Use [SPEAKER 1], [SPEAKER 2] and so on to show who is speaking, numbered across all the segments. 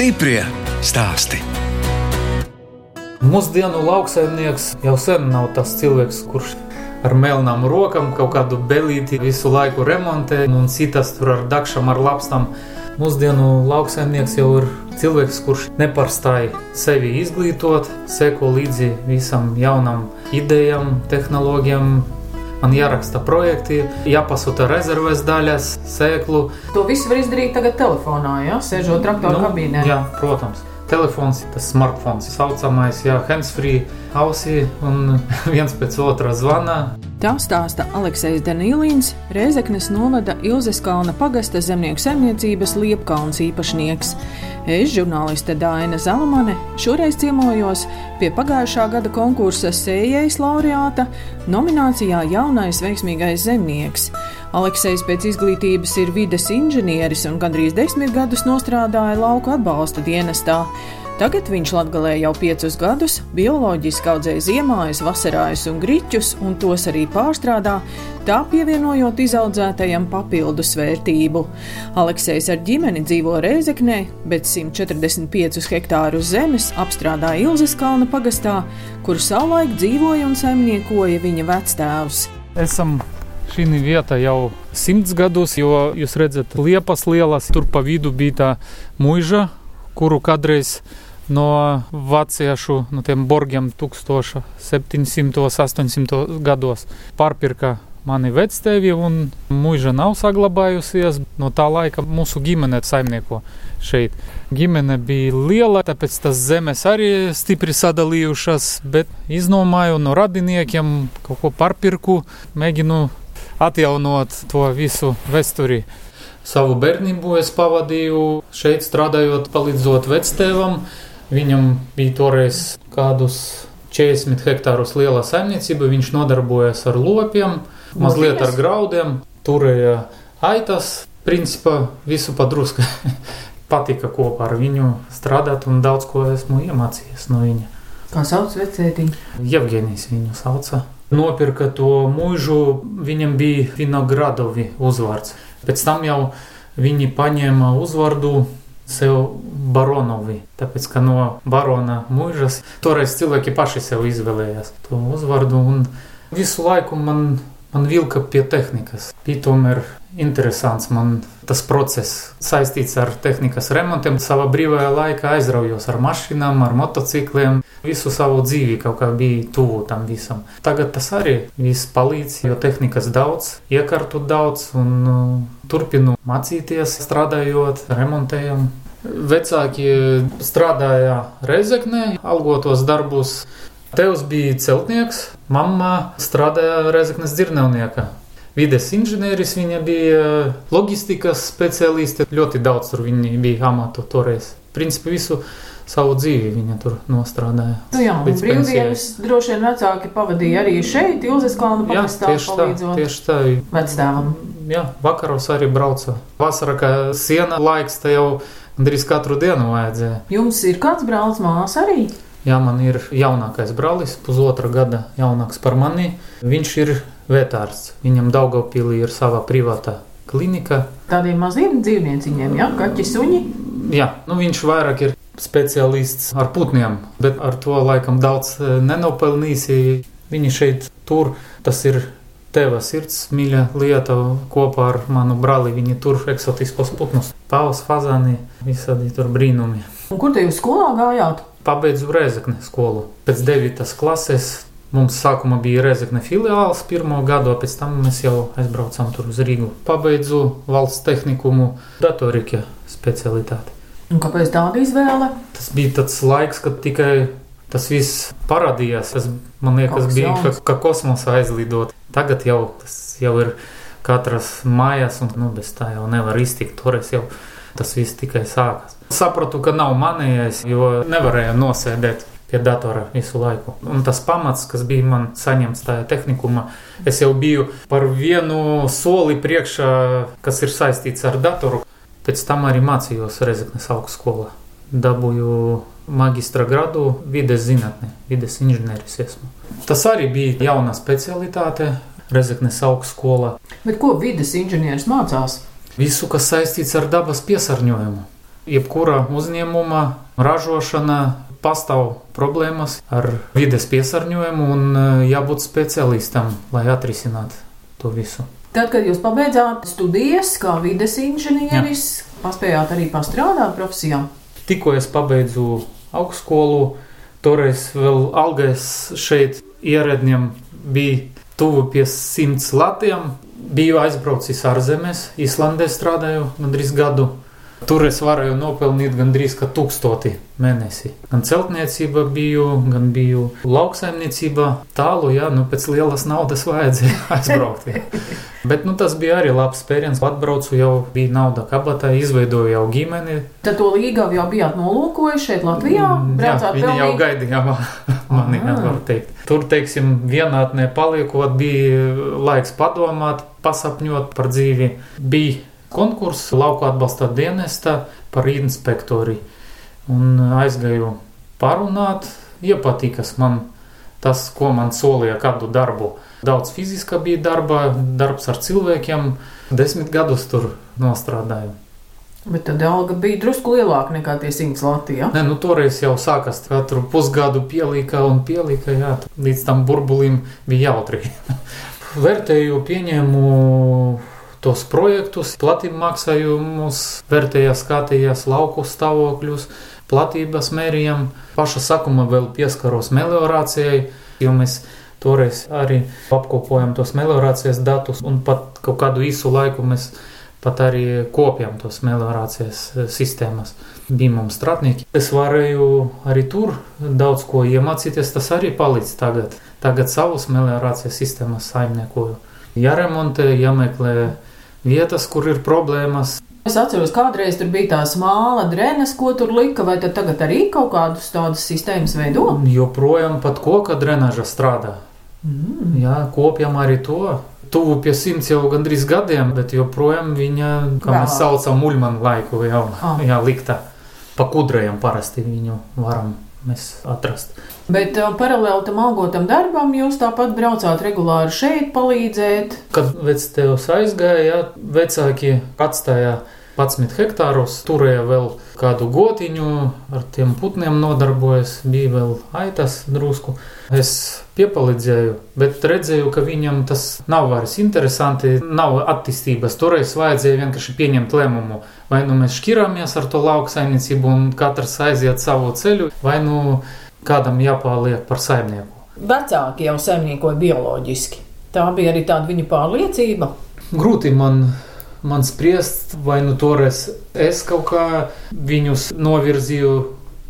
[SPEAKER 1] Stiprie stāsti.
[SPEAKER 2] Mūsdienu lauksaimnieks jau sen nav tas cilvēks, kurš ar melnām rokām kaut kādu belīti visu laiku remontē un citas tur ar dakšām, ar lapstām. Mūsdienu lauksaimnieks jau ir cilvēks, kurš neparstāj sevi izglītot, seko līdzi visam jaunam idejām, tehnoloģijām, Man jāraksta projekti, jāpasūta rezerves daļas, sēklu.
[SPEAKER 3] To visu var izdarīt tagad telefonā, ja sēžot traktora nu, kabīnē.
[SPEAKER 2] Jā, protams. Telefons, tas smartphones, tā saucamais, jā, handsfree, ausī un viens pēc otra zvana.
[SPEAKER 3] Tā stāsta Aleksis Danīlīns, Reizeknes novada Ilzes kalna pagasta zemnieku saimniecības Liepkalns īpašnieks. Es, žurnāliste Dāna Zalamane, šoreiz ciemojos pie pagājušā gada konkursa sējais laureāta nominācijā Jaunais veiksmīgais zemnieks. Aleksis pēc izglītības ir vides inženieris un gandrīz desmit gadus nostrādāja lauku atbalsta dienestā. Tagad viņš latgalē jau piecus gadus bioloģiski audzēja ziemājas, vasarājas un griķus, un tos arī pārstrādā, tā pievienojot izaudzētajam papildus vērtību. Aleksējs ar ģimeni dzīvo Reizeknē, bet 145 hektārus zemes apstrādā Ilzes kalna pagastā, kur savulaik dzīvoja un saimniekoja viņa vectēvs.
[SPEAKER 2] Esam šī vieta jau simts gadus, jo jūs redzat, liepas lielas, tur pa vidu bija tā muiža, kuru kādreiz no vāciešu no borgiem 1700, 800 gados pārpirka mani vectēvi, un mūža nav saglabājusies. No tā laika mūsu ģimene saimnieko šeit. Ģimene bija liela, tāpēc tas zemes arī stipri sadalījušas, bet iznomāju no radiniekiem, kaut ko pārpirku, mēģinu atjaunot to visu vēsturi. Savu bērnību es pavadīju šeit strādājot, palīdzot vectēvam. Viņam bija toreiz kādus 40 hektārus liela saimniecība. Viņš nodarbojas ar lopiem, mazliet ar graudiem, turēja aitas. Principā visu padrusku patika kopā ar viņu strādāt, un daudz ko esmu iemācījies no viņa.
[SPEAKER 3] Kā sauc vecētiņu?
[SPEAKER 2] Jevgenijs viņu sauca. Nopirka to mūžu, viņam bija Vinogradovi uzvārds. Pēc tam jau viņi paņēma uzvārdu sev baronovi. Tāpēc, ka no barona mūžas toreiz cilvēki paši sev izvēlējās to uzvārdu. Un visu laiku man, man vilka pie tehnikas. Bija tomēr interesants man tas process saistīts ar tehnikas remontiem. Savā brīvajā laikā aizraujos ar mašīnām, ar motocikliem. Visu savu dzīvi kaut kā bija tuvu tam visam. Tagad tas arī viss palīdz, jo tehnikas daudz, iekārtu daudz un uh, turpinu mācīties, strādājot, remontējot. Vecāki strādāja Reizeknē, algotos darbus. Tevs bija celtnieks, mamma strādāja Reizeknes dzirnavnieka. Vides inženieris, viņa bija loģistikas speciāliste. Ļoti daudz tur viņa bija amatu toreiz. Principā visu savu dzīvi viņa tur nostrādāja.
[SPEAKER 3] Nu jā, un brīvdienas droši vien vecāki pavadīja arī šeit, Ilzes kalnu
[SPEAKER 2] tieši palīdzot tieši tā.
[SPEAKER 3] vectēvam.
[SPEAKER 2] Jā, vakaros arī brauca. Vasara, kā siena laiks, te jau Drīz katru dienu vajadzēja.
[SPEAKER 3] Jums ir kāds brālis, māsa arī?
[SPEAKER 2] Jā, man ir jaunākais brālis, pusotra gada jaunāks par mani. Viņš ir vetārsts. Viņam Daugopilī ir sava privāta klinika.
[SPEAKER 3] Tādiem maziem dzīvnieciņiem, jā, kaķi suņi?
[SPEAKER 2] Jā, nu viņš vairāk ir speciālists ar putniem, bet ar to laikam daudz eh, nenopelnīs. Viņi šeit tur, tas ir Teva sirds mīļa lieta kopā ar manu brāli. Viņi tur eksotiskos putnus, pāvus, fazāni, visādi tur brīnumi.
[SPEAKER 3] Un kur te jūs skolā gājāt?
[SPEAKER 2] Pabeidzu Rezekne skolu. Pēc 9. klases mums sākumā bija Rezekne filiāls pirmo gadu, pēc tam mēs jau aizbraucām tur uz Rīgu. Pabeidzu valsts tehnikumu datorika specialitāti.
[SPEAKER 3] Un kāpēc tāda izvēle?
[SPEAKER 2] Tas bija tāds laiks, kad tikai tas viss parādījās. Tas, man liekas, Koks bija kā, kā kosmosā aizlidot. Tagad jau tas jau ir katras mājās, un nu, bez tā jau nevar iztikt. Toreiz jau tas viss tikai sākās. Sapratu, ka nav manējais, jo nevarēju nosēdēt pie datora visu laiku. Un tas pamats, kas bija man saņemts tajā tehnikumā, es jau biju par vienu soli priekšā, kas ir saistīts ar datoru. Pēc tam arī mācījos Rezeknes augstskolā. Dabūju maģistra gradu vides zinātnē, vides inženieris esmu. Tas arī bija jauna specialitāte Rezeknes augstskolā.
[SPEAKER 3] Bet ko vides inženieris mācās?
[SPEAKER 2] Visu, kas saistīts ar dabas piesārņojumu. jebkura uzņēmuma ražošana pastāv problēmas ar vides piesārņojumu un e, jābūt speciālistam, lai atrisinātu to visu.
[SPEAKER 3] Tad, kad jūs pabeidzāt studijas kā vides inženieris, Jā. paspējāt arī pastrādāt profesijā?
[SPEAKER 2] Tikko es pabeidzu augstskolu, toreiz vēl algais šeit ieradņiem bija tuvu pie simts latiem. Biju aizbraucis ārzemēs, Islandē strādāju gandrīz gadu. Tur es varēju nopelnīt gandrīz tūkstoti mēnesī. Gan celtniecība biju, gan biju lauksaimniecībā. Tālu, jā, nu pēc lielas naudas vajadzēja aizbraukt. Bet nu, tas bija arī labs spēriens. Atbraucu jau bija nauda kabatā, izveidoju jau ģimeni.
[SPEAKER 3] Tad to līgavu jau bijāt nolūkojuši šeit Latvijā?
[SPEAKER 2] Mm, jā, viņi pelnīt? jau gaidīja mani, jā, var teikt. Tur, teiksim, vienātnē paliekot, bija laiks padomāt, pasapņot par dzīvi. Bija konkursu lauku atbalsta dienesta par inspektori. Un aizgāju parunāt, iepatīkas man tas, ko man solīja kādu darbu. Daudz fiziska bija darba, darbs ar cilvēkiem. Desmit gadus tur nostrādāju.
[SPEAKER 3] Bet tad alga bija drusku lielāka nekā tie simts Latvijā.
[SPEAKER 2] Nē, nu toreiz jau sākās katru pusgadu pielika un pielika, jā, līdz tam burbulim bija jautri. Vērtēju, pieņēmu tos projektus, platību vērtējās, skatījās lauku stāvokļus, platības mērījām. Paša sakuma vēl pieskaros meliorācijai, jo mēs toreiz arī apkopojam tos meliorācijas datus un pat kaut kādu īsu laiku mēs pat arī kopjam tos meliorācijas eh, sistēmas. Bija mums strādnieki. Es varēju arī tur daudz ko iemācīties, tas arī palīdz tagad. Tagad savus meliorācijas sistēmas saimniekoju. Jāremontē, jāmeklē vietas, kur ir problēmas.
[SPEAKER 3] Es atceros, kādreiz tur bija tā māla drenas, ko tur lika, vai tagad arī kaut kādus tādas sistēmas veido?
[SPEAKER 2] Joprojām pat koka drenaža strādā. Mm. Jā, kopjam arī to. Tuvu pie simts jau gandrīz gadiem, bet joprojām viņa, kā Vēl. mēs saucam, muļmanu laiku jau ah. jā, likta. Pa kudrajam parasti viņu varam mēs atrast.
[SPEAKER 3] Bet uh, paralēli tam algotam darbam jūs tāpat braucāt regulāri šeit palīdzēt?
[SPEAKER 2] Kad vec tevs aizgāja, vecāki atstāja 11 hektārus, turēja vēl kādu gotiņu, ar tiem putniem nodarbojas, bija vēl aitas drusku. Es piepalīdzēju, bet redzēju, ka viņam tas nav vairs interesanti, nav attīstības. Toreiz vajadzēja vienkārši pieņemt lēmumu. Vai nu mēs šķirāmies ar to lauksaimniecību un katrs aiziet savu ceļu, vai nu kādam jāpaliek par saimnieku.
[SPEAKER 3] Vecāki jau saimniekoja bioloģiski. Tā bija arī tāda viņa pārliecība.
[SPEAKER 2] Grūti man, man spriest, vai nu toreiz es kaut kā viņus novirzīju,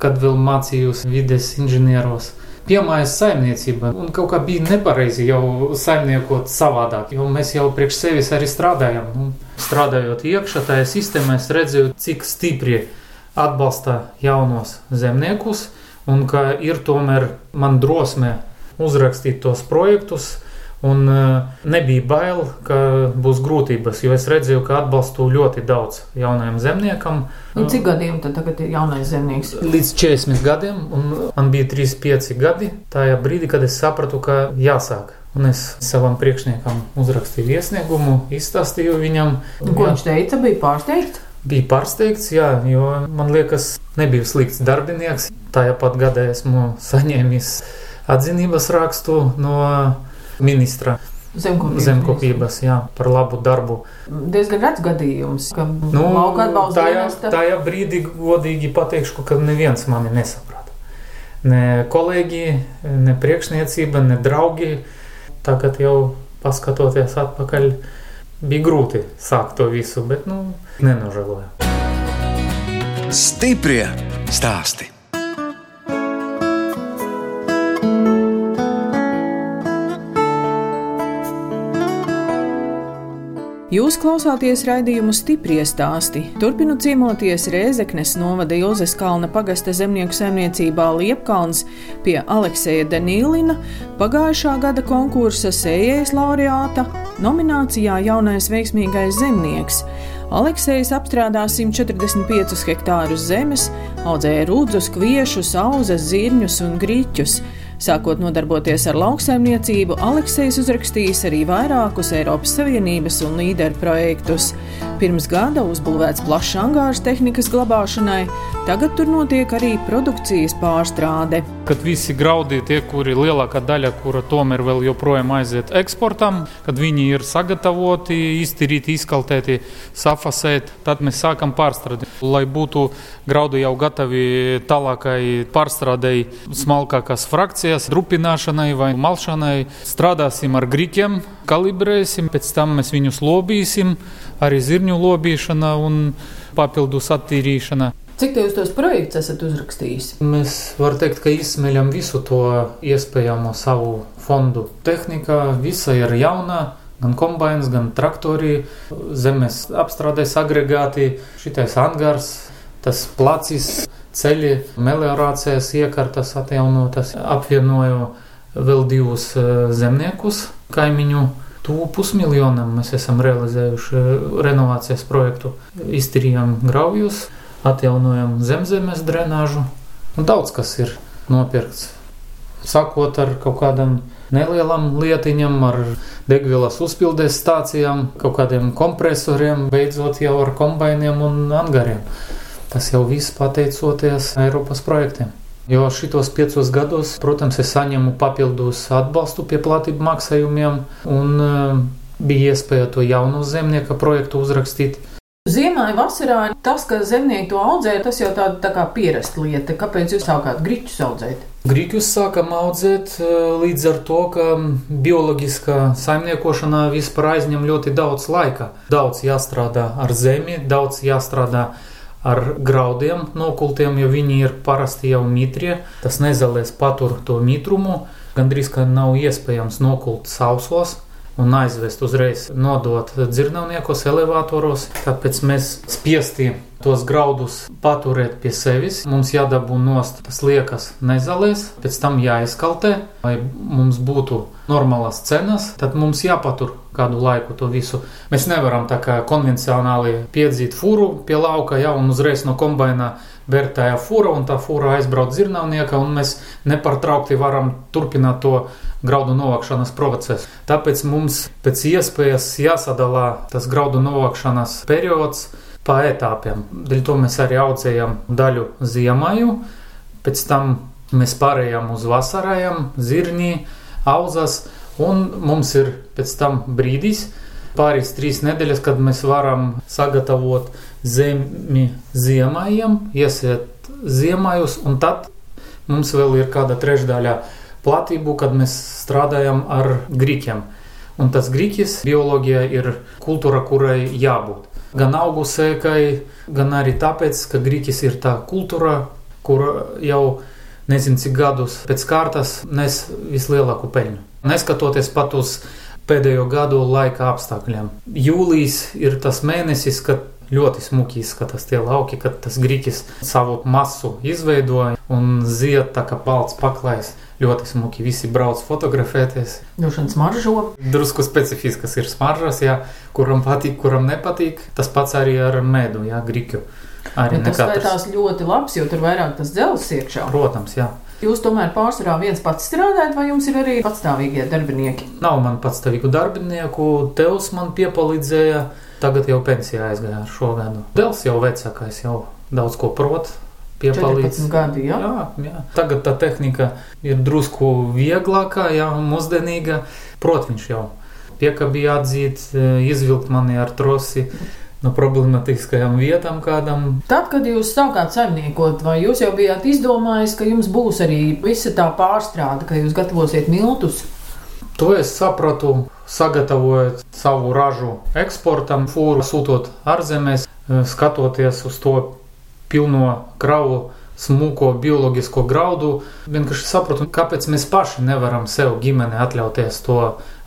[SPEAKER 2] kad vēl mācījos vides inženieros. Piemājas saimniecība, un kaut kā bija nepareizi jau saimniekot savādāk, jo mēs jau priekš sevis arī strādājam. Un strādājot iekšā tajā sistēmā, es redzēju, cik stipri atbalsta jaunos zemniekus, un ka ir tomēr man drosme uzrakstīt tos projektus. Un uh, nebija bail, ka būs grūtības, jo es redzēju, ka atbalstu ļoti daudz jaunajam zemniekam.
[SPEAKER 3] Un cik gadiem tad tagad ir jaunais zemnieks?
[SPEAKER 2] Līdz 40 gadiem, un man bija 35 gadi. Tajā brīdī, kad es sapratu, ka jāsāk. Un es savam priekšniekam uzrakstīju iesniegumu, izstāstīju viņam.
[SPEAKER 3] Un, ko jā. viņš teica? Bija pārsteigts?
[SPEAKER 2] Bija pārsteigts, jā, jo man liekas, nebija slikts darbinieks. Tajā pat gadā esmu saņēmis atzinības rakstu no ministra.
[SPEAKER 3] Zemkopības,
[SPEAKER 2] Zemkopības jā, par labu darbu.
[SPEAKER 3] Diezgan redzams gadījums, ka
[SPEAKER 2] nu, tajā, tajā brīdī godīgi pateikšu, ka neviens mani nesaprata. Ne kolēģi, ne priekšniecība, ne draugi. Tagad jau paskatoties atpakaļ, bija grūti sākt to visu, bet nu, nenožēloju.
[SPEAKER 1] Stiprie stāsti!
[SPEAKER 3] Jūs klausāties raidījumu stipri stāstī. Turpinu ciemoties Rēzeknes novada Ilzes Kalna pagasta zemnieku saimniecībā Liepkalns pie Alekseja Danīlina pagājušā gada konkursa sējējas laureāta nominācijā Jaunais veiksmīgais zemnieks. Aleksējs apstrādā 145 hektārus zemes, audzēja rudzus, kviešus, auzas, zirņus un grīķus. Sākot nodarboties ar lauksaimniecību, Aleksis uzrakstījis arī vairākus Eiropas Savienības un līderu projektus. Pirms gada uzbūvēts plašs angārs tehnikas glabāšanai, tagad tur notiek arī produkcijas pārstrāde.
[SPEAKER 2] Kad visi graudi, tie, kuri lielākā daļa, kura tomēr vēl joprojām aiziet eksportam, kad viņi ir sagatavoti, iztīrīti, izkaltēti, safasēti, tad mēs sākam pārstrādi. Lai būtu graudi jau gatavi tālākai pārstrādei, smalkākās frakcijas, drupināšanai vai malšanai, strādāsim ar grīķiem, kalibrēsim, pēc tam mēs viņus lobīsim arī zirņu lobīšana un papildus attīrīšana.
[SPEAKER 3] Cik jūs tos projektus esat uzrakstījis?
[SPEAKER 2] Mēs varam teikt, ka izsmeļam visu to iespējamo savu fondu. Tehnika visa ir jauna. Gan kombinācijas, gan traktori, zemes apstrādes agregāti, šitais angārs, tas placis, ceļi, meliorācijas iekārtas atjaunotas. Apvienoju vēl divus eh, zemniekus, kaimiņu Tuvu pusmiljonam mēs esam realizējuši renovācijas projektu. Iztīrījām graujus, atjaunojam zemzemes drenāžu. Un daudz kas ir nopirkts. Sākot ar kaut kādam nelielām lietiņām, ar degvielas uzpildes stācijām, kaut kādiem kompresoriem, beidzot jau ar kombainiem un angariem. Tas jau viss pateicoties Eiropas projektiem. Jo šitos piecos gados, protams, es saņemu papildus atbalstu pie platību maksājumiem, un uh, bija iespēja to jaunu zemnieka projektu uzrakstīt.
[SPEAKER 3] Ziemā vasarā tas, ka zemnieki to audzē, tas jau tāda tā kā pierasta lieta. Kāpēc jūs sākāt grīķus audzēt?
[SPEAKER 2] Grīķus sākam audzēt e, līdz ar to, ka bioloģiskā saimniekošanā vispār aizņem ļoti daudz laika. Daudz jāstrādā ar zemi, daudz jāstrādā ar ar graudiem nokultiem, jo viņi ir parasti jau mitrie. Tas nezalēs patur to mitrumu. Gandrīz kā nav iespējams nokult sausos un aizvest uzreiz nodot dzirnavniekos elevatoros. Tāpēc mēs spiesti tos graudus paturēt pie sevis. Mums jādabū nost tas liekas nezalēs, pēc tam jāizkaltē, lai mums būtu normālas cenas, tad mums jāpatur kādu laiku to visu. Mēs nevaram tā kā konvencionāli piedzīt fūru pie lauka, ja, un uzreiz no kombaina vērtēja fūra, un tā fūra aizbrauc zirnavnieka, un mēs nepārtraukti varam turpināt to graudu novākšanas procesu. Tāpēc mums pēc iespējas jāsadalā tas graudu novākšanas periods pa etapiem. Dēļ to mēs arī audzējam daļu ziemaju, pēc tam mēs pārējām uz vasarājām, zirņī, auzas, un mums ir pēc tam brīdis, pāris trīs nedēļas, kad mēs varam sagatavot zemi ziemājiem, iesiet ziemājus, un tad mums vēl ir kāda trešdaļa platību, kad mēs strādājam ar grīķiem. Un tas grīķis bioloģija ir kultūra, kurai jābūt gan augu sēkai, gan arī tāpēc, ka grīķis ir tā kultūra, kur jau nezinu cik gadus pēc kārtas nes vislielāko peļņu. Neskatoties pat uz pēdējo gadu laika apstākļiem. Jūlijas ir tas mēnesis, kad ļoti smuki izskatās tie lauki, kad tas grīķis savu masu izveidoja un zied tā kā balts paklājs ļoti smuki. Visi brauc fotografēties.
[SPEAKER 3] Vien smaržo.
[SPEAKER 2] Drusku specifiskas ir smaržas, jā, kuram patīk, kuram nepatīk. Tas pats arī ar medu, jā, griķu.
[SPEAKER 3] Arī tas skatās ļoti labs, jo tur vairāk tas dzelzs iekšā.
[SPEAKER 2] Protams, jā.
[SPEAKER 3] Jūs tomēr pārsvarā viens pats strādājat, vai jums ir arī patstāvīgie darbinieki?
[SPEAKER 2] Nav man patstāvīgu darbinieku, Tevs man piepalīdzēja. Tagad jau pensijā aizgāja ar šo gadu. Dēls jau vecākais, jau daudz ko prot
[SPEAKER 3] piepalīdz. Gadi, ja?
[SPEAKER 2] jā, jā. Tagad tā tehnika ir drusku vieglākā, jā, mūsdienīga. Protams, jau piekabīja atzīt, e, izvilkt mani ar trosi. No problemātiskajām vietām kādam.
[SPEAKER 3] Tad, kad jūs sākāt saimniekot, vai jūs jau bijāt izdomājis, ka jums būs arī visa tā pārstrāde, ka jūs gatavosiet miltus?
[SPEAKER 2] To es sapratu, sagatavojot savu ražu eksportam, fūru sūtot ārzemēs, e, skatoties uz to pilno kravu smuko bioloģisko graudu. Vienkārši sapratu, kāpēc mēs paši nevaram sev ģimene atļauties to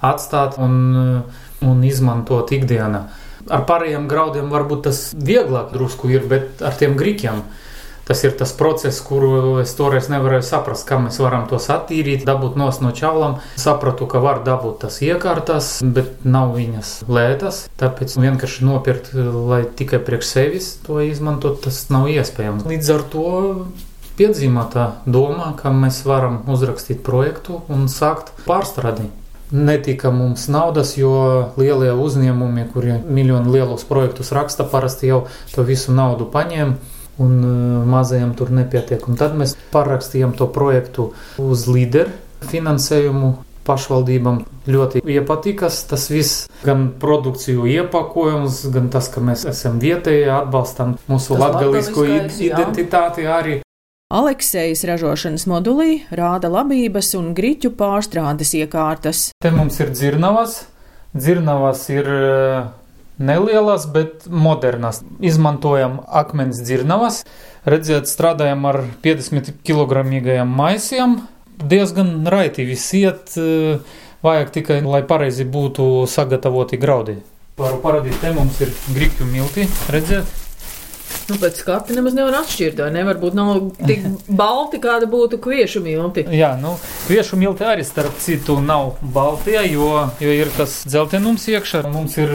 [SPEAKER 2] atstāt un, un izmantot ikdienā. Ar pārējiem graudiem varbūt tas vieglāk drusku ir, bet ar tiem grīķiem Tas ir tas process, kuru es toreiz nevarēju saprast, kā mēs varam tos attīrīt, dabūt no čaulām. Sapratu, ka var dabūt tas iekārtas, bet nav viņas lētas. Tāpēc vienkārši nopirkt, lai tikai priekš sevis to izmantot, tas nav iespējams. Līdz ar to piedzīvotā doma, ka mēs varam uzrakstīt projektu un sākt pārstrādi. netika mums naudas, jo lielie uzņēmumi, kuri miljonu lielos projektus raksta, parasti jau to visu naudu paņēma. Un uh, mazajam tur nepietiek. Un tad mēs parakstījām to projektu uz līderu finansējumu pašvaldībām ļoti iepatīkas. Tas viss, gan produkciju iepakojums, gan tas, ka mēs esam vietēji, atbalstam mūsu latgalisko identitāti arī.
[SPEAKER 3] Aleksejas ražošanas modulī rāda labības un griķu pārstrādes iekārtas.
[SPEAKER 2] Te mums ir dzirnavas. Dzirnavas ir eh, nelielas, bet modernas. Izmantojam akmens dzirnavas. Redziet, strādājam ar 50 kg maisiem, diezgan raiti viss iet. Eh, vajag tikai, lai pareizi būtu sagatavoti graudi. Varu parādīt, te mums ir grīķu milti, redziet.
[SPEAKER 3] Nu, pēc skata nemaz nevar atšķirt, vai nevar būt nav tik balti, kāda būtu kviešu milti.
[SPEAKER 2] Jā, nu, kviešu milti arī starp citu nav baltie, jo, jo ir tas dzeltenums iekšā. Mums ir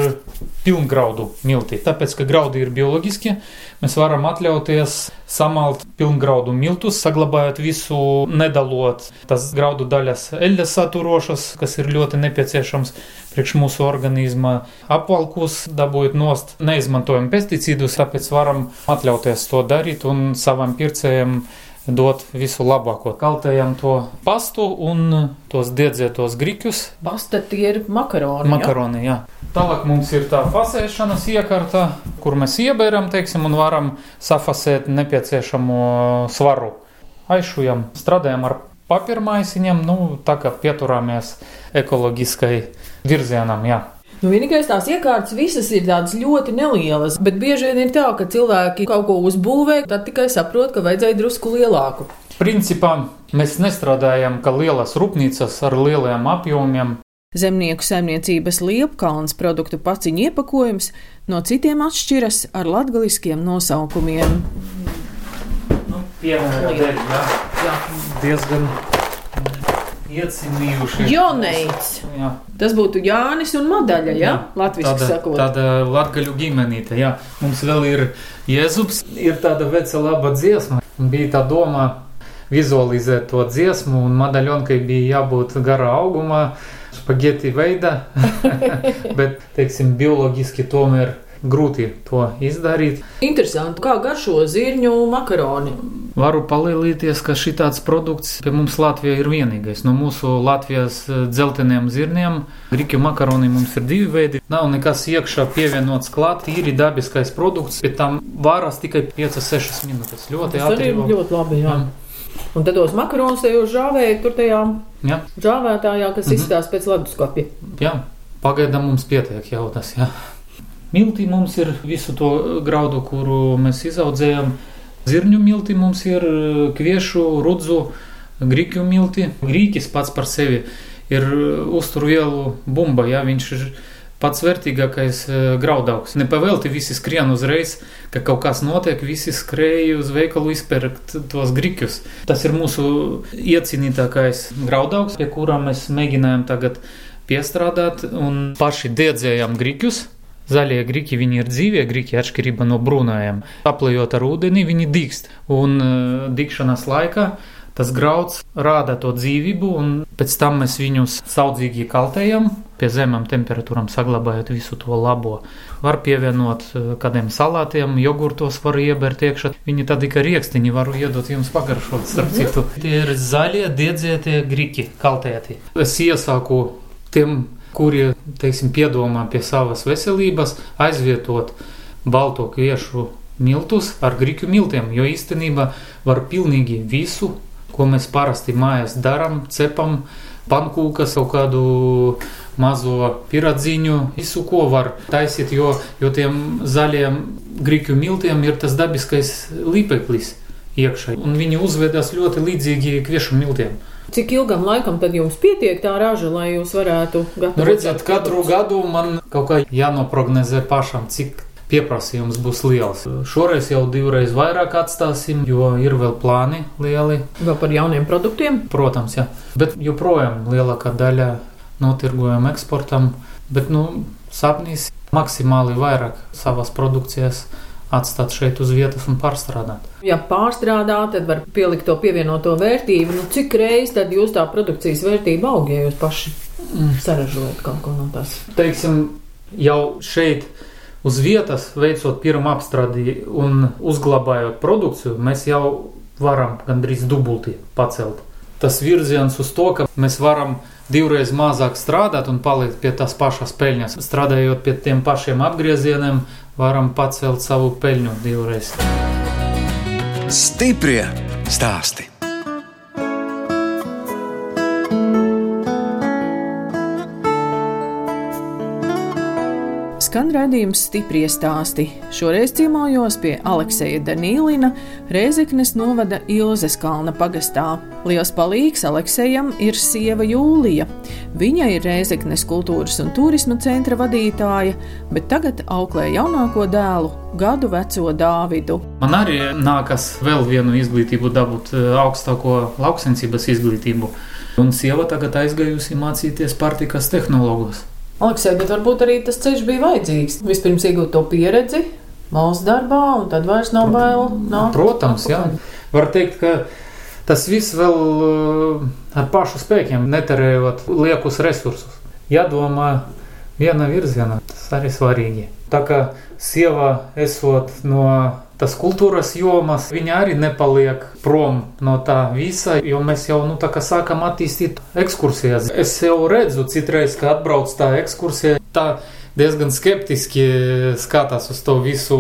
[SPEAKER 2] pilngraudu milti, tāpēc, ka graudi ir bioloģiski, mēs varam atļauties samalt pilngraudu miltus, saglabājot visu, nedalot tas graudu daļas eļļas saturošas, kas ir ļoti nepieciešams priekš mūsu organisma apvalkus, dabūjot nost. Neizmantojam pesticīdus, tāpēc varam atļauties to darīt un savam pircējiem dot visu labāko. Kaltējam to pastu un tos diedzētos griķus.
[SPEAKER 3] Pasta tie ir makaroni.
[SPEAKER 2] Makaroni, jā. jā. Tālāk mums ir tā fasēšanas iekārta, kur mēs iebēram, teiksim, un varam safasēt nepieciešamo svaru. Aizšujam, strādājam ar papīrmaisiņiem, nu, tā kā pieturāmies ekoloģiskai virzienam, jā.
[SPEAKER 3] Nu, vienīgais tās iekārtas visas ir tādas ļoti nelielas, bet bieži vien ir tā, ka cilvēki kaut ko uzbūvē, tad tikai saprot, ka vajadzēja drusku lielāku.
[SPEAKER 2] Principā mēs nestrādājam kā lielas rūpnīcas ar lieliem apjomiem.
[SPEAKER 3] Zemnieku saimniecības liepkalns produktu paciņu iepakojums no citiem atšķiras ar latgaliskiem nosaukumiem.
[SPEAKER 2] Nu, piemēram, jā. Jā. diezgan iecīnījuši.
[SPEAKER 3] Joneits. Jā. Tas būtu Jānis un Madaļa, jā? jā. Latviski
[SPEAKER 2] tāda,
[SPEAKER 3] sakot.
[SPEAKER 2] Tāda latgaļu ģimenīte, jā. Mums vēl ir Jēzubs, ir tāda veca laba dziesma. Bija tā doma vizualizēt to dziesmu, un Madaļonkai bija jābūt garā augumā, spageti veida, bet, teiksim, bioloģiski tomēr grūti to izdarīt.
[SPEAKER 3] Interesanti, kā garšo zirņu makaroni.
[SPEAKER 2] Varu palielīties, ka šāds produkts pie mums Latvijā ir vienīgais. No mūsu Latvijas eh, dzelteniem zirniem grīķu makaroni mums ir divi veidi. Nav nekas iekšā pievienots klāt, tīri dabiskais produkts, bet tam varas tikai 5-6 minūtes. Ļoti ātri.
[SPEAKER 3] Ļoti labi, jā. jā. Un tad tos makaronus te jūs žāvējat tur tajā jā. žāvētājā, kas mm -hmm. izstāsta pēc leduskapja.
[SPEAKER 2] Jā, pagaidām mums pietiek jau tas, jā. Miltī mums ir visu to graudu, kuru mēs izaudzējam. Zirņu milti mums ir kviešu, rudzu, grīķu milti. Grīķis pats par sevi ir uzturvielu bumba, ja viņš ir pats vērtīgākais graudaugs. Nepavēlti visi skrien uzreiz, ka kaut kas notiek, visi skrēja uz veikalu izpērkt tos griķus. Tas ir mūsu iecīnītākais graudaugs, pie kurā mēs mēģinājām tagad piestrādāt un paši diedzējām griķus. Zaļie grīķi viņi ir dzīvie grīķi, atšķirība no brūnājiem. Aplējot ar ūdeni, viņi dīkst. Un dīkšanas laikā tas grauds rāda to dzīvību, un pēc tam mēs viņus saudzīgi kaltējam, pie zemām temperatūram saglabājot visu to labo. Var pievienot kādiem salātiem, jogurtos var iebērt iekšā. Viņi tādi kā riekstiņi varu iedot jums pagaršot, starp citu. Tie ir zaļie, diedzētie grīķi, kaltēti. Es iesāku tiem kuri teiksim, piedomā pie savas veselības aizvietot balto kviešu miltus ar grīķu miltiem, jo īstenībā var pilnīgi visu, ko mēs parasti mājās darām, cepam, pankūkas, kaut kādu mazo piradziņu, visu, ko var taisīt, jo, jo tiem zaļiem grīķu miltiem ir tas dabiskais līpeklis iekšā, un viņi uzvedas ļoti līdzīgi kviešu miltiem.
[SPEAKER 3] Cik ilgam laikam tad jums pietiek tā raža, lai jūs varētu gatavot?
[SPEAKER 2] Nu, redziet, katru gadu man kaut kā jānoprognozē pašam, cik pieprasījums būs liels. Šoreiz jau divreiz vairāk atstāsim, jo ir vēl plāni lieli.
[SPEAKER 3] Vēl par jauniem produktiem?
[SPEAKER 2] Protams, jā. Bet joprojām lielākā daļa notirgojam eksportam, bet, nu, sapnīs maksimāli vairāk savas produkcijas atstāt šeit uz vietas un pārstrādāt.
[SPEAKER 3] Ja pārstrādā, tad var pielikt to pievienoto vērtību. Nu, cik reizes tad jūs tā produkcijas vērtība aug, ja jūs paši saražojat kaut ko no tās?
[SPEAKER 2] Teiksim, jau šeit uz vietas, veicot pirmo apstrādi un uzglabājot produkciju, mēs jau varam gandrīz dubultī pacelt. Tas virziens uz to, ka mēs varam divreiz mazāk strādāt un palikt pie tās pašas peļņas. Strādājot pie tiem pašiem apgriezieniem, varam pacelt savu peļņu divreiz.
[SPEAKER 1] Stiprie stāsti!
[SPEAKER 3] Skan redzējums stipri stāsti. Šoreiz ciemojos pie Aleksija Danīlina, Rēzeknes novada Ilzes kalna pagastā. Liels palīgs Aleksējam ir sieva Jūlija. Viņa ir Rēzeknes kultūras un turisma centra vadītāja, bet tagad auklē jaunāko dēlu, gadu veco Dāvidu.
[SPEAKER 2] Man arī nākas vēl vienu izglītību dabūt, eh, augstāko lauksensības izglītību. Un sieva tagad aizgājusi mācīties pārtikas tehnologos.
[SPEAKER 3] Aleksē, bet varbūt arī tas ceļš bija vajadzīgs. Vispirms iegūt to pieredzi valsts darbā, un tad vairs nav bail. Nāk,
[SPEAKER 2] Protams, jā. Var teikt, ka tas viss vēl uh, ar pašu spēkiem, neterējot liekus resursus. Jādomā viena virzienā, tas arī svarīgi. Tā kā sieva esot no tas kultūras jomas, viņa arī nepaliek prom no tā visa, jo mēs jau nu, sākam attīstīt ekskursijas. Es jau redzu, citreiz, kad atbrauc tā ekskursija, tā diezgan skeptiski skatās uz to visu,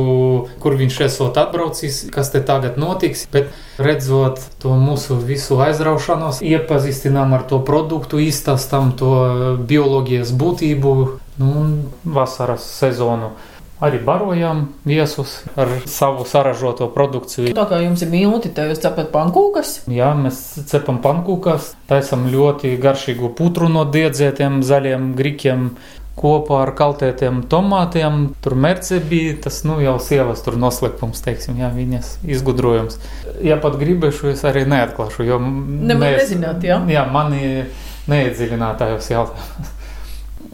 [SPEAKER 2] kur viņš esot atbraucis, kas te tagad notiks. Bet redzot to mūsu visu aizraušanos, iepazīstinām ar to produktu, izstāstam to bioloģijas būtību nu, un vasaras sezonu arī barojam viesus ar savu saražoto produkciju.
[SPEAKER 3] Tā kā jums ir milti, tad jūs cepat pankūkas?
[SPEAKER 2] Jā, mēs cepam pankūkas, taisam ļoti garšīgu putru no diedzētiem zaļiem grikiem. Kopā ar kaltētiem tomātiem. Tur mērķis bija tas, nu, jau sievas tur noslēpums, teiksim, jā, viņas izgudrojums. Ja pat gribēšu, es arī neatklāšu, jo
[SPEAKER 3] Nemaz nezināt, jā.
[SPEAKER 2] Jā, mani neiedziļinātājos jautājumus.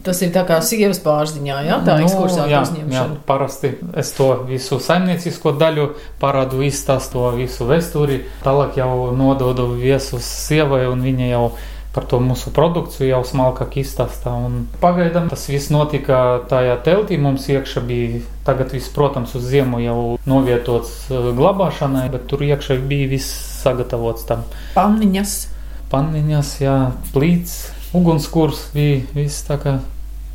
[SPEAKER 3] Tas ir tā kā sievas pārziņā, jā, tā nu, ekskursā jā, uzņemšana.
[SPEAKER 2] Jā, parasti es to visu saimniecisko daļu parādu izstāstu, to visu vēsturi, tālāk jau nododu viesus sievai un viņa jau par to mūsu produkciju jau smalkāk izstāstā. Un pagaidām tas viss notika tajā teltī. Mums iekšā bija tagad viss, protams, uz ziemu jau novietots uh, glabāšanai, bet tur iekšā bija viss sagatavots tam.
[SPEAKER 3] Panniņas.
[SPEAKER 2] Panniņas, jā, plīts, ugunskurs bija viss tā kā.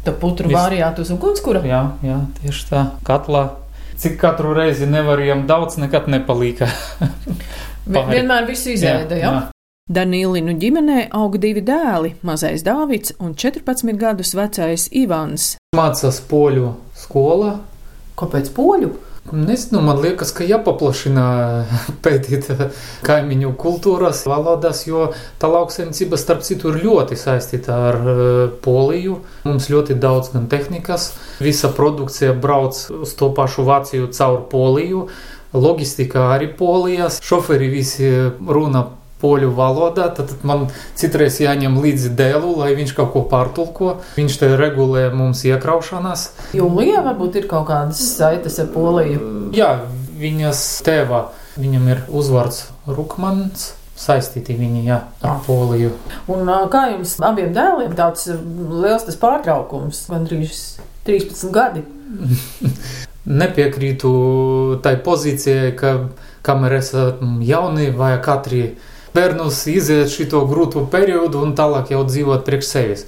[SPEAKER 3] Tā putru vis... vārijāt uz ugunskura?
[SPEAKER 2] Jā, jā, tieši tā, katlā. Cik katru reizi nevarējām daudz, nekad nepalīka.
[SPEAKER 3] Vienmēr viss izēda, jā. jā. Danīlinu ģimenē aug divi dēli - mazais Dāvids un 14 gadus vecais Ivans.
[SPEAKER 2] Mācās poļu skolā.
[SPEAKER 3] Kāpēc poļu?
[SPEAKER 2] Nezinu, man liekas, ka jāpaplašina pētīt kaimiņu kultūras, valodas, jo tā lauksaimniecība, starp citu, ir ļoti saistīta ar uh, Poliju. Mums ļoti daudz gan tehnikas, visa produkcija brauc uz to pašu Vāciju caur Poliju. Logistika arī polijas, šoferi visi runa poļu valodā, tad man citreiz jāņem līdzi dēlu, lai viņš kaut ko pārtulko. Viņš te regulē mums iekraušanās.
[SPEAKER 3] Jūlijā varbūt ir kaut kādas saites ar Poliju.
[SPEAKER 2] Jā, viņas tēvā, viņam ir uzvārds Rukmans. Saistīti viņi jā, ar ah. Poliju.
[SPEAKER 3] Un kā jums abiem dēliem tāds liels tas pārtraukums, gandrīz 13 gadi?
[SPEAKER 2] Nepiekrītu tai pozīcijai, ka kamēr esat jauni vai katri bērnus iziet šo grūto periodu un tālāk jau dzīvot priekš sevis.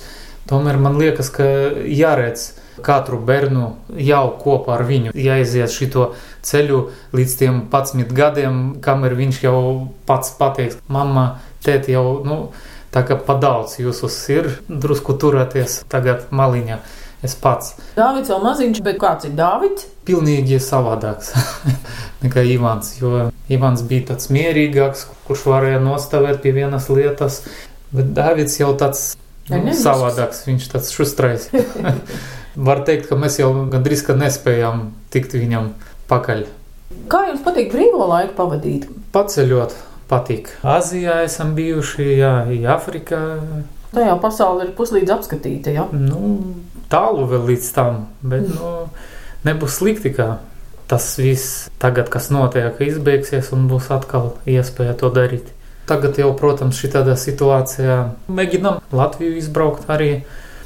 [SPEAKER 2] Tomēr man liekas, ka jāredz katru bērnu jau kopā ar viņu, jāiziet šo ceļu līdz tiem 11 gadiem, kamēr viņš jau pats pateiks, mamma, tēti jau, nu, tā kā padaudz jūsus ir, drusku turēties tagad maliņā. Es pats.
[SPEAKER 3] Dāvids vēl maziņš, bet kāds ir Dāvids?
[SPEAKER 2] Pilnīgi savādāks nekā Ivans, jo Ivans bija tāds mierīgāks, kurš varēja nostāvēt pie vienas lietas, bet Dāvids jau tāds nu, savādāks, viņš tāds šustrais. Var teikt, ka mēs jau gandrīz ka nespējām tikt viņam pakaļ.
[SPEAKER 3] Kā jums patīk brīvo laiku pavadīt?
[SPEAKER 2] Paceļot, patīk. Azijā esam bijuši, jā, Afrikā.
[SPEAKER 3] Tajā pasaule ir puslīdz apskatīta, jā?
[SPEAKER 2] Nu, tālu vēl līdz tam, bet nu, nebūs slikti, ka tas viss tagad, kas notiek, izbeigsies un būs atkal iespēja to darīt. Tagad jau, protams, šī tādā situācijā mēģinām Latviju izbraukt arī,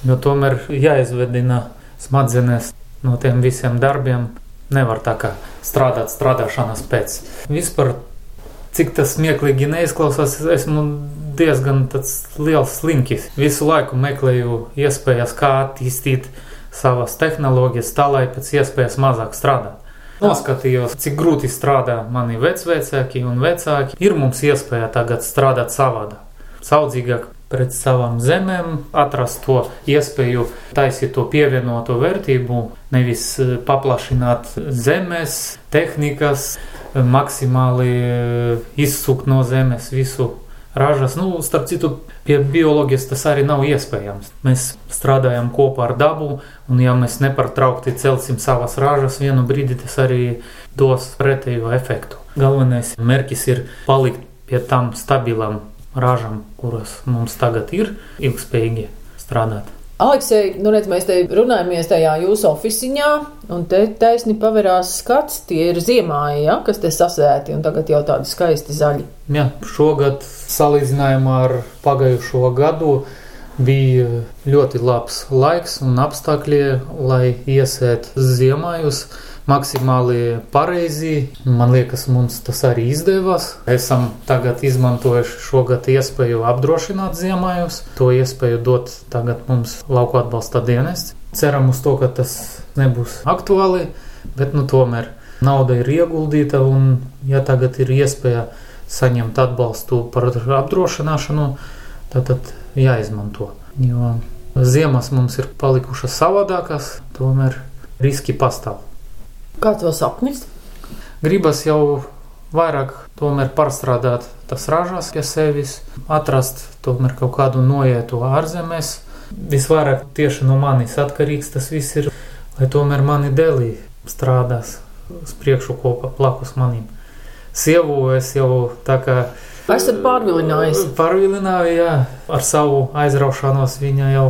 [SPEAKER 2] jo tomēr jāizvedina smadzenes no tiem visiem darbiem. Nevar tā kā strādāt strādāšanas pēc. Vispār, cik tas smieklīgi neizklausās, esmu diezgan liels slinkis. Visu laiku meklēju iespējas, kā attīstīt savas tehnoloģijas tā, lai pēc iespējas mazāk strādāt. Noskatījos, cik grūti strādā mani vecvecāki un vecāki. Ir mums iespēja tagad strādāt savādāk, saudzīgāk pret savām zemēm, atrast to iespēju, taisīt to pievienoto vērtību, nevis paplašināt zemes, tehnikas, maksimāli izsukt no zemes visu ražas. Nu, starp citu, pie bioloģijas tas arī nav iespējams. Mēs strādājam kopā ar dabu, un ja mēs nepārtraukti celsim savas ražas, vienu brīdi tas arī dos pretējo efektu. Galvenais mērķis ir palikt pie tam stabilam ražam, kuras mums tagad ir, ilgspējīgi strādāt.
[SPEAKER 3] Aleksei, nu redz, mēs te runājamies tajā jūsu oficiņā, un te taisni paverās skats, tie ir ziemā, ja, kas te sasēti, un tagad jau tādi skaisti zaļi.
[SPEAKER 2] Jā, šogad salīdzinājumā ar pagājušo gadu bija ļoti labs laiks un apstākļi, lai iesēt ziemājus maksimāli pareizi. Man liekas, mums tas arī izdevās. Esam tagad izmantojuši šogad iespēju apdrošināt ziemājus. To iespēju dot tagad mums lauku atbalsta dienests. Ceram uz to, ka tas nebūs aktuāli, bet nu tomēr nauda ir ieguldīta un ja tagad ir iespēja saņemt atbalstu par apdrošināšanu, tad, tad jāizmanto. Jo ziemas mums ir palikušas savādākas, tomēr riski pastāv.
[SPEAKER 3] Kāds vēl sapnis?
[SPEAKER 2] Gribas jau vairāk tomēr pārstrādāt tas ražas pie sevis, atrast tomēr kaut kādu noietu ārzemēs. Visvairāk tieši no manis atkarīgs tas viss ir, lai tomēr mani dēlī strādās uz priekšu kopā plakus manim. Sievu es jau tā kā
[SPEAKER 3] Esat pārvilinājis?
[SPEAKER 2] Pārvilināju, jā, ar savu aizraušanos viņa jau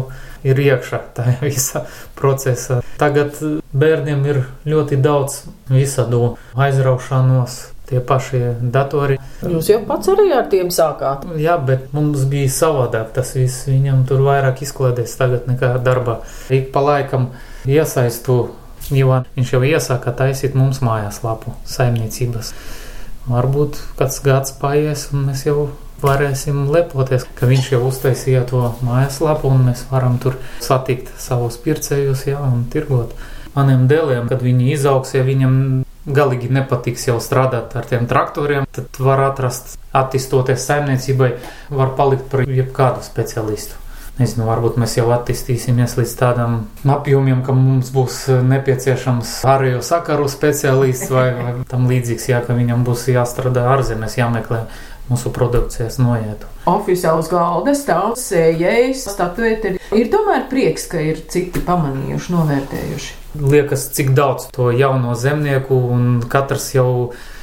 [SPEAKER 2] ir iekšā tajā visā procesā. Tagad bērniem ir ļoti daudz visādu aizraušanos. Tie paši datori.
[SPEAKER 3] Jūs jau pats arī ar tiem sākāt?
[SPEAKER 2] Jā, bet mums bija savādāk. Tas viss viņam tur vairāk izklaidēs tagad nekā darbā. Ik pa laikam iesaistu, jo viņš jau iesāka taisīt mums mājās lapu saimniecības. Varbūt kāds gads paies un mēs jau varēsim lepoties, ka viņš jau uztaisīja to mājaslapu un mēs varam tur satikt savus pircējus jā, un tirgot. Maniem dēliem, kad viņi izaugs, ja viņam galīgi nepatiks jau strādāt ar tiem traktoriem, tad var atrast, attīstoties saimniecībai, var palikt par jebkādu specialistu. Nezinu, varbūt mēs jau attīstīsimies līdz tādam apjomiem, ka mums būs nepieciešams ārējo sakaru speciālists vai, vai tam līdzīgs, jā, ka viņam būs jāstrādā ārzemēs, jāmeklē mūsu produkcijas noietu.
[SPEAKER 3] Oficiāls galda stāv sējējs, statuēti. Ir tomēr prieks, ka ir citi pamanījuši, novērtējuši.
[SPEAKER 2] Liekas, cik daudz to jauno zemnieku, un katrs jau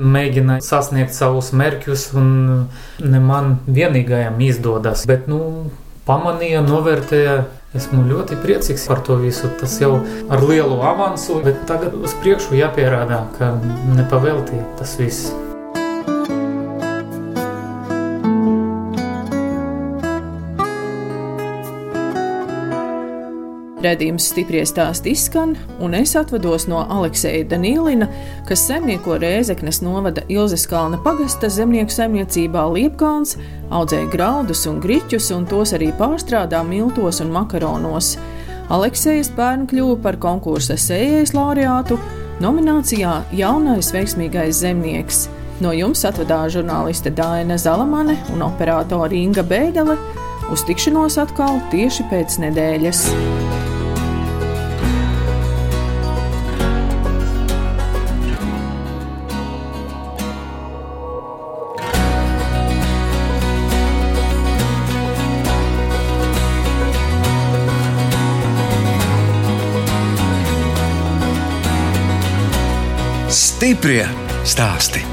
[SPEAKER 2] mēģina sasniegt savus mērķus, un ne man vienīgajam izdodas. Bet, nu, pamanīja, novērtēja. Esmu ļoti priecīgs par to visu. Tas jau ar lielu avansu, bet tagad uz priekšu jāpierādā, ka nepavēlti tas viss.
[SPEAKER 3] Redījums stipri stāst izskan, un es atvados no Alekseja Danīlina, kas saimnieko Rēzeknes novada Ilzes kalna pagasta zemnieku saimniecībā Liepkalns, audzēja graudus un griķus, un tos arī pārstrādā miltos un makaronos. Aleksejas bērni kļuva par konkursa sējais laureātu nominācijā Jaunais veiksmīgais zemnieks. No jums atvedās žurnāliste Dāna Zalamane un operātore Inga Bēdelē. Uz tikšanos atkal tieši pēc nedēļas.
[SPEAKER 1] Stiprie stāsti.